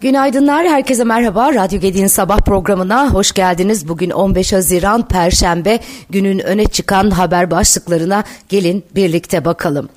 Günaydınlar, herkese merhaba. Radyo Gedi'nin sabah programına hoş geldiniz. Bugün 15 Haziran Perşembe günün öne çıkan haber başlıklarına gelin birlikte bakalım.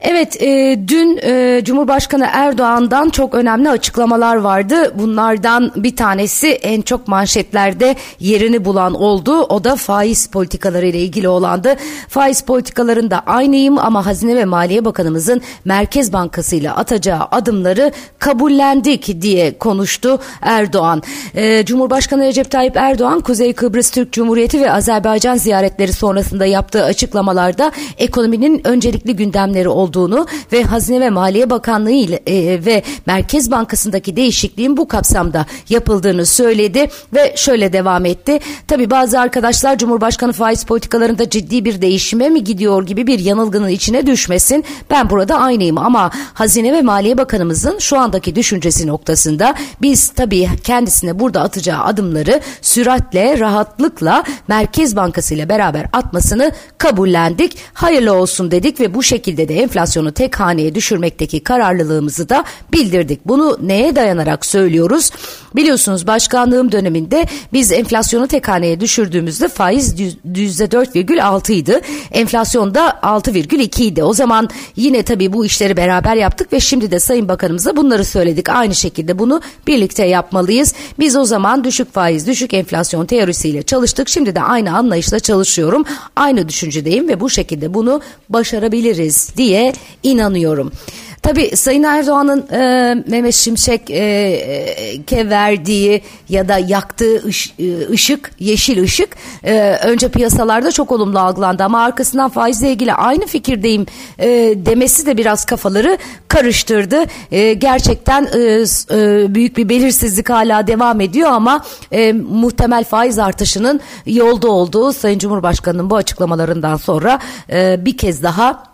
Evet, e, dün e, Cumhurbaşkanı Erdoğan'dan çok önemli açıklamalar vardı. Bunlardan bir tanesi en çok manşetlerde yerini bulan oldu. O da faiz politikaları ile ilgili olandı. Faiz politikalarında aynıyım ama Hazine ve Maliye Bakanımızın Merkez Bankası ile atacağı adımları kabullendik diye konuştu Erdoğan. E, Cumhurbaşkanı Recep Tayyip Erdoğan, Kuzey Kıbrıs Türk Cumhuriyeti ve Azerbaycan ziyaretleri sonrasında yaptığı açıklamalarda ekonominin öncelikli gündemleri oldu olduğunu ve Hazine ve Maliye Bakanlığı ile e, ve Merkez Bankası'ndaki değişikliğin bu kapsamda yapıldığını söyledi ve şöyle devam etti. Tabi bazı arkadaşlar Cumhurbaşkanı faiz politikalarında ciddi bir değişime mi gidiyor gibi bir yanılgının içine düşmesin. Ben burada aynıyım ama Hazine ve Maliye Bakanımızın şu andaki düşüncesi noktasında biz tabii kendisine burada atacağı adımları süratle, rahatlıkla Merkez Bankası ile beraber atmasını kabullendik. Hayırlı olsun dedik ve bu şekilde de enflasyon enflasyonu tek haneye düşürmekteki kararlılığımızı da bildirdik. Bunu neye dayanarak söylüyoruz? Biliyorsunuz başkanlığım döneminde biz enflasyonu tek haneye düşürdüğümüzde faiz %4,6 idi. Enflasyon da 6,2 idi. O zaman yine tabii bu işleri beraber yaptık ve şimdi de Sayın Bakanımıza bunları söyledik. Aynı şekilde bunu birlikte yapmalıyız. Biz o zaman düşük faiz, düşük enflasyon teorisiyle çalıştık. Şimdi de aynı anlayışla çalışıyorum. Aynı düşüncedeyim ve bu şekilde bunu başarabiliriz diye inanıyorum. Tabii Sayın Erdoğan'ın e, Mehmet Şimşek'e e, verdiği ya da yaktığı ış, e, ışık, yeşil ışık e, önce piyasalarda çok olumlu algılandı ama arkasından faizle ilgili aynı fikirdeyim e, demesi de biraz kafaları karıştırdı. E, gerçekten e, e, büyük bir belirsizlik hala devam ediyor ama e, muhtemel faiz artışının yolda olduğu Sayın Cumhurbaşkanı'nın bu açıklamalarından sonra e, bir kez daha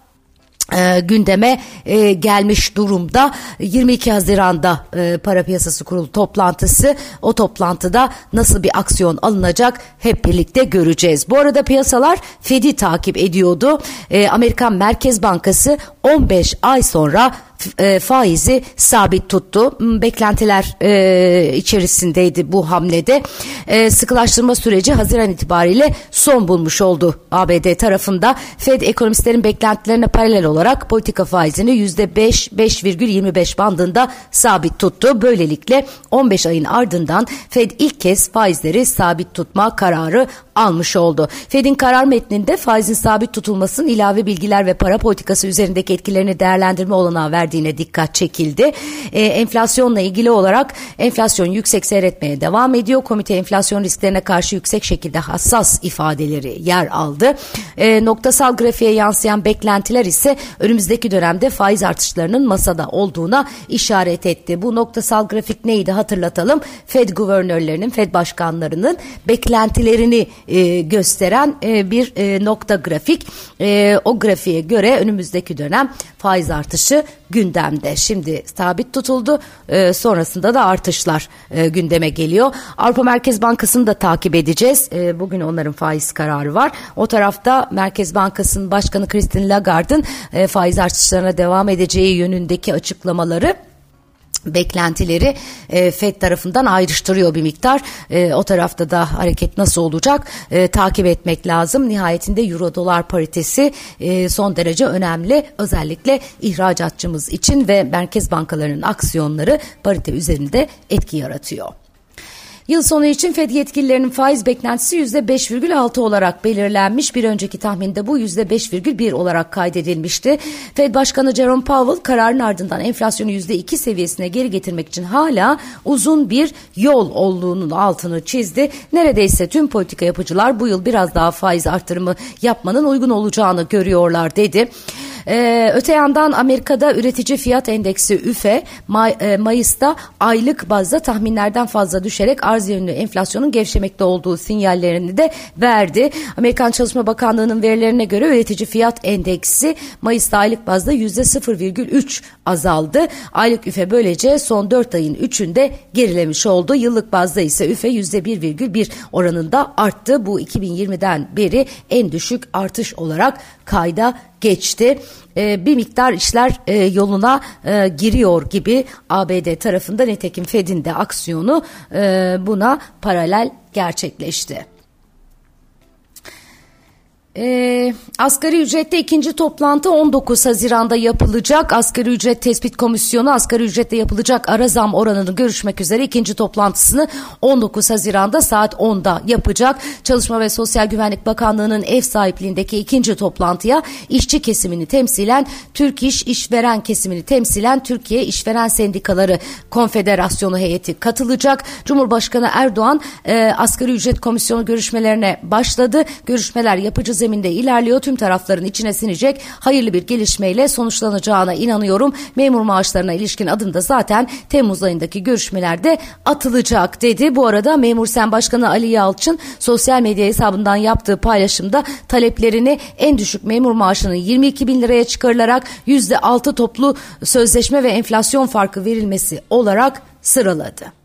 e, gündeme e, gelmiş durumda. 22 Haziran'da e, para piyasası kurulu toplantısı. O toplantıda nasıl bir aksiyon alınacak hep birlikte göreceğiz. Bu arada piyasalar Fed'i takip ediyordu. E, Amerikan Merkez Bankası 15 ay sonra e, faizi sabit tuttu. Beklentiler e, içerisindeydi bu hamlede. E, sıkılaştırma süreci Haziran itibariyle son bulmuş oldu ABD tarafında. Fed ekonomistlerin beklentilerine paralel olarak politika faizini %5-5,25 bandında sabit tuttu. Böylelikle 15 ayın ardından Fed ilk kez faizleri sabit tutma kararı almış oldu. Fed'in karar metninde faizin sabit tutulmasının ilave bilgiler ve para politikası üzerindeki etkilerini değerlendirme olanağı verdiğine dikkat çekildi. E, enflasyonla ilgili olarak enflasyon yüksek seyretmeye devam ediyor. Komite enflasyon risklerine karşı yüksek şekilde hassas ifadeleri yer aldı. E, noktasal grafiğe yansıyan beklentiler ise önümüzdeki dönemde faiz artışlarının masada olduğuna işaret etti. Bu noktasal grafik neydi hatırlatalım. Fed guvernörlerinin, Fed başkanlarının beklentilerini e, gösteren e, bir e, nokta grafik. E, o grafiğe göre önümüzdeki dönem faiz artışı gündemde. Şimdi sabit tutuldu. E, sonrasında da artışlar e, gündeme geliyor. Avrupa Merkez Bankası'nı da takip edeceğiz. E, bugün onların faiz kararı var. O tarafta Merkez Bankası'nın Başkanı Christine Lagarde'ın e, faiz artışlarına devam edeceği yönündeki açıklamaları beklentileri e, FED tarafından ayrıştırıyor bir miktar. E, o tarafta da hareket nasıl olacak e, takip etmek lazım. Nihayetinde euro dolar paritesi e, son derece önemli. Özellikle ihracatçımız için ve merkez bankalarının aksiyonları parite üzerinde etki yaratıyor. Yıl sonu için Fed yetkililerinin faiz beklentisi %5,6 olarak belirlenmiş. Bir önceki tahminde bu %5,1 olarak kaydedilmişti. Fed Başkanı Jerome Powell kararın ardından enflasyonu %2 seviyesine geri getirmek için hala uzun bir yol olduğunun altını çizdi. Neredeyse tüm politika yapıcılar bu yıl biraz daha faiz artırımı yapmanın uygun olacağını görüyorlar dedi. Ee, öte yandan Amerika'da üretici fiyat endeksi üfe May, e, Mayıs'ta aylık bazda tahminlerden fazla düşerek arz yönlü enflasyonun gevşemekte olduğu sinyallerini de verdi. Amerikan Çalışma Bakanlığı'nın verilerine göre üretici fiyat endeksi Mayıs'ta aylık bazda %0,3 azaldı. Aylık üfe böylece son 4 ayın 3'ünde gerilemiş oldu. Yıllık bazda ise üfe %1,1 oranında arttı. Bu 2020'den beri en düşük artış olarak kayda geçti. E, bir miktar işler e, yoluna e, giriyor gibi ABD tarafında nitekim Fed'in de aksiyonu e, buna paralel gerçekleşti. E, asgari ücrette ikinci toplantı 19 Haziran'da yapılacak. Asgari ücret tespit komisyonu asgari ücrette yapılacak ara zam oranını görüşmek üzere ikinci toplantısını 19 Haziran'da saat 10'da yapacak. Çalışma ve Sosyal Güvenlik Bakanlığı'nın ev sahipliğindeki ikinci toplantıya işçi kesimini temsilen Türk İş işveren kesimini temsilen Türkiye İşveren Sendikaları Konfederasyonu heyeti katılacak. Cumhurbaşkanı Erdoğan e, asgari ücret komisyonu görüşmelerine başladı. Görüşmeler yapıcı zeminde ilerliyor. Tüm tarafların içine sinecek hayırlı bir gelişmeyle sonuçlanacağına inanıyorum. Memur maaşlarına ilişkin adım da zaten Temmuz ayındaki görüşmelerde atılacak dedi. Bu arada Memur Sen Başkanı Ali Yalçın sosyal medya hesabından yaptığı paylaşımda taleplerini en düşük memur maaşının 22 bin liraya çıkarılarak %6 toplu sözleşme ve enflasyon farkı verilmesi olarak sıraladı.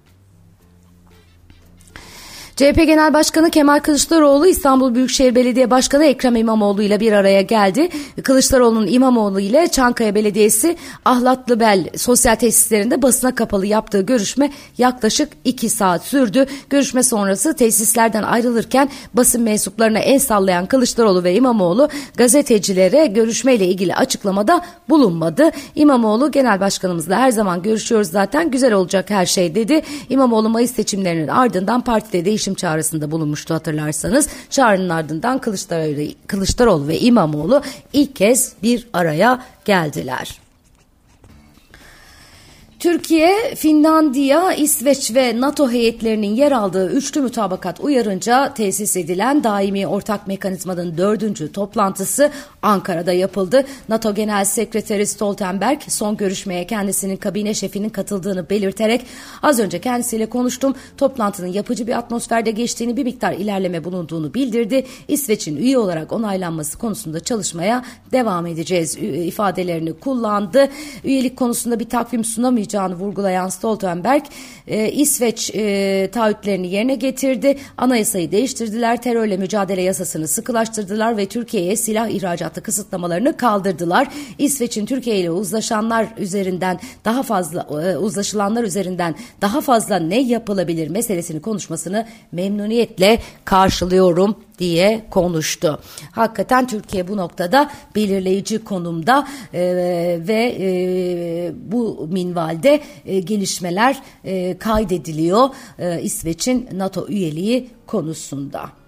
CHP Genel Başkanı Kemal Kılıçdaroğlu İstanbul Büyükşehir Belediye Başkanı Ekrem İmamoğlu ile bir araya geldi. Kılıçdaroğlu'nun İmamoğlu ile Çankaya Belediyesi Ahlatlıbel sosyal tesislerinde basına kapalı yaptığı görüşme yaklaşık iki saat sürdü. Görüşme sonrası tesislerden ayrılırken basın mensuplarına el sallayan Kılıçdaroğlu ve İmamoğlu gazetecilere görüşmeyle ilgili açıklamada bulunmadı. İmamoğlu Genel Başkanımızla her zaman görüşüyoruz zaten güzel olacak her şey dedi. İmamoğlu Mayıs seçimlerinin ardından partide değişim seçim çağrısında bulunmuştu hatırlarsanız. Çağrının ardından Kılıçdaroğlu, Kılıçdaroğlu ve İmamoğlu ilk kez bir araya geldiler. Türkiye, Finlandiya, İsveç ve NATO heyetlerinin yer aldığı üçlü mütabakat uyarınca tesis edilen daimi ortak mekanizmanın dördüncü toplantısı Ankara'da yapıldı. NATO Genel Sekreteri Stoltenberg son görüşmeye kendisinin kabine şefinin katıldığını belirterek az önce kendisiyle konuştum. Toplantının yapıcı bir atmosferde geçtiğini bir miktar ilerleme bulunduğunu bildirdi. İsveç'in üye olarak onaylanması konusunda çalışmaya devam edeceğiz ifadelerini kullandı. Üyelik konusunda bir takvim sunamayacağız olmayacağını vurgulayan Stoltenberg, e, İsveç e, taahhütlerini yerine getirdi, anayasayı değiştirdiler, terörle mücadele yasasını sıkılaştırdılar ve Türkiye'ye silah ihracatı kısıtlamalarını kaldırdılar. İsveç'in Türkiye ile uzlaşanlar üzerinden daha fazla e, uzlaşılanlar üzerinden daha fazla ne yapılabilir meselesini konuşmasını memnuniyetle karşılıyorum diye konuştu. Hakikaten Türkiye bu noktada belirleyici konumda e, ve e, bu minvalde e, gelişmeler e, kaydediliyor e, İsveç'in NATO üyeliği konusunda.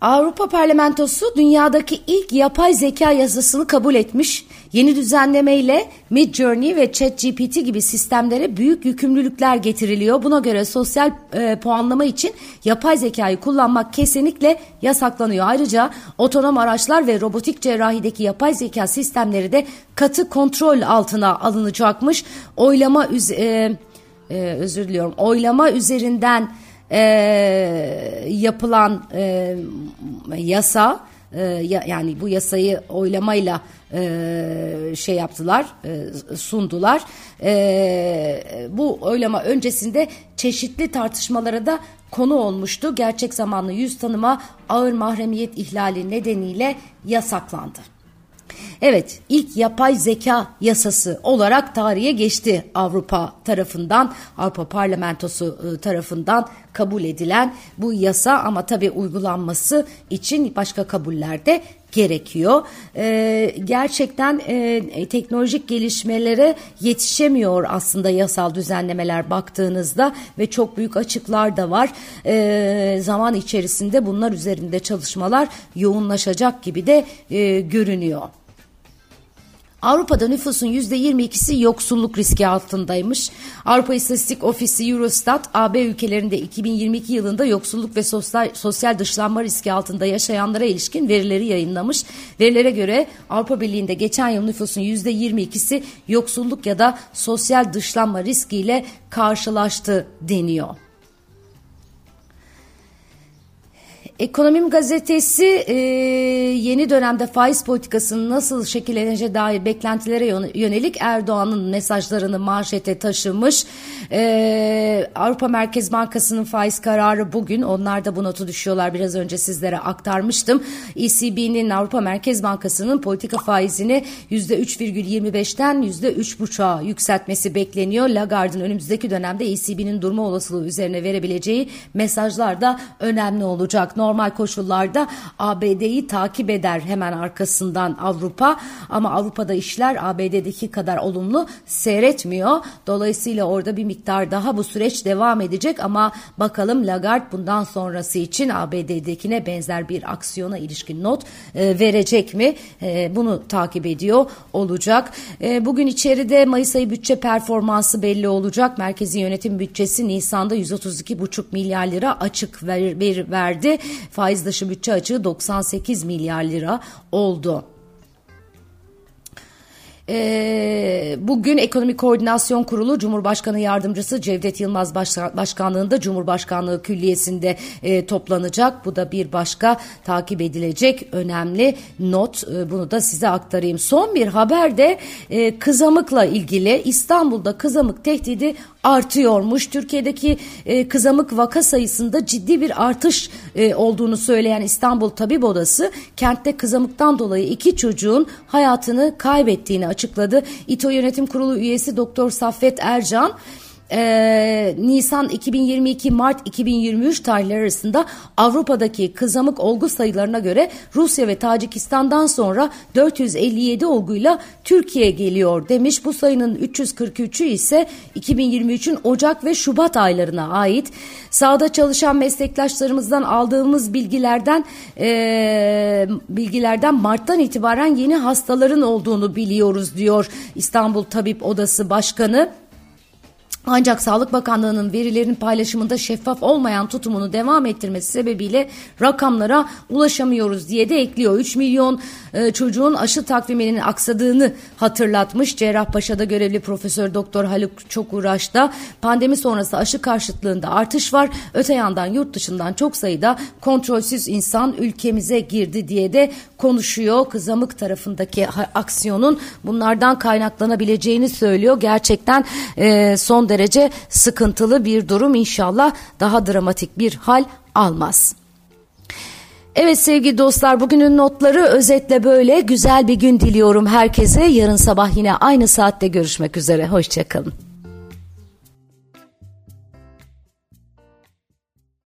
Avrupa Parlamentosu dünyadaki ilk yapay zeka yasasını kabul etmiş. Yeni düzenlemeyle Midjourney ve ChatGPT gibi sistemlere büyük yükümlülükler getiriliyor. Buna göre sosyal e, puanlama için yapay zekayı kullanmak kesinlikle yasaklanıyor. Ayrıca otonom araçlar ve robotik cerrahideki yapay zeka sistemleri de katı kontrol altına alınacakmış. Oylama e, e, özür diliyorum. Oylama üzerinden e, yapılan e, yasa e, yani bu yasayı oylamayla e, şey yaptılar e, sundular e, bu oylama öncesinde çeşitli tartışmalara da konu olmuştu gerçek zamanlı yüz tanıma ağır mahremiyet ihlali nedeniyle yasaklandı. Evet ilk yapay zeka yasası olarak tarihe geçti Avrupa tarafından Avrupa Parlamentosu ıı, tarafından kabul edilen bu yasa ama tabi uygulanması için başka kabuller de gerekiyor. Ee, gerçekten e, teknolojik gelişmelere yetişemiyor aslında yasal düzenlemeler baktığınızda ve çok büyük açıklar da var. Ee, zaman içerisinde bunlar üzerinde çalışmalar yoğunlaşacak gibi de e, görünüyor. Avrupa'da nüfusun %22'si yoksulluk riski altındaymış. Avrupa İstatistik Ofisi Eurostat, AB ülkelerinde 2022 yılında yoksulluk ve sosyal, sosyal dışlanma riski altında yaşayanlara ilişkin verileri yayınlamış. Verilere göre Avrupa Birliği'nde geçen yıl nüfusun %22'si yoksulluk ya da sosyal dışlanma riskiyle karşılaştı deniyor. Ekonomim gazetesi e, yeni dönemde faiz politikasının nasıl şekilleneceği dair beklentilere yönelik Erdoğan'ın mesajlarını manşete taşımış. E, Avrupa Merkez Bankası'nın faiz kararı bugün. Onlar da bu notu düşüyorlar. Biraz önce sizlere aktarmıştım. ECB'nin Avrupa Merkez Bankası'nın politika faizini %3,25'ten %3,5'a yükseltmesi bekleniyor. Lagarde'ın önümüzdeki dönemde ECB'nin durma olasılığı üzerine verebileceği mesajlar da önemli olacak. Normal normal koşullarda ABD'yi takip eder hemen arkasından Avrupa ama Avrupa'da işler ABD'deki kadar olumlu seyretmiyor. Dolayısıyla orada bir miktar daha bu süreç devam edecek ama bakalım Lagarde bundan sonrası için ABD'dekine benzer bir aksiyona ilişkin not e, verecek mi? E, bunu takip ediyor olacak. E, bugün içeride Mayıs ayı bütçe performansı belli olacak. Merkezi yönetim bütçesi Nisan'da 132,5 milyar lira açık ver, ver, verdi faiz dışı bütçe açığı 98 milyar lira oldu. Ee, bugün Ekonomi Koordinasyon Kurulu Cumhurbaşkanı Yardımcısı Cevdet Yılmaz Başkanlığında Cumhurbaşkanlığı Külliyesi'nde e, toplanacak. Bu da bir başka takip edilecek önemli not. E, bunu da size aktarayım. Son bir haber de e, kızamıkla ilgili İstanbul'da kızamık tehdidi artıyormuş. Türkiye'deki e, kızamık vaka sayısında ciddi bir artış e, olduğunu söyleyen İstanbul Tabip Odası kentte kızamıktan dolayı iki çocuğun hayatını kaybettiğini açıkladı. İTO Yönetim Kurulu üyesi Doktor Saffet Ercan e, Nisan 2022 Mart 2023 tarihleri arasında Avrupa'daki kızamık olgu sayılarına göre Rusya ve Tacikistan'dan sonra 457 olguyla Türkiye geliyor demiş. Bu sayının 343'ü ise 2023'ün Ocak ve Şubat aylarına ait. Sahada çalışan meslektaşlarımızdan aldığımız bilgilerden e, bilgilerden Mart'tan itibaren yeni hastaların olduğunu biliyoruz diyor İstanbul Tabip Odası Başkanı. Ancak Sağlık Bakanlığı'nın verilerin paylaşımında şeffaf olmayan tutumunu devam ettirmesi sebebiyle rakamlara ulaşamıyoruz diye de ekliyor. 3 milyon e, çocuğun aşı takviminin aksadığını hatırlatmış. Cerrahpaşa'da görevli Profesör Doktor Haluk Çokuraş da pandemi sonrası aşı karşıtlığında artış var. Öte yandan yurt dışından çok sayıda kontrolsüz insan ülkemize girdi diye de konuşuyor. Kızamık tarafındaki aksiyonun bunlardan kaynaklanabileceğini söylüyor. Gerçekten e, son derece sıkıntılı bir durum inşallah daha dramatik bir hal almaz. Evet sevgili dostlar bugünün notları özetle böyle güzel bir gün diliyorum herkese. Yarın sabah yine aynı saatte görüşmek üzere. Hoşçakalın.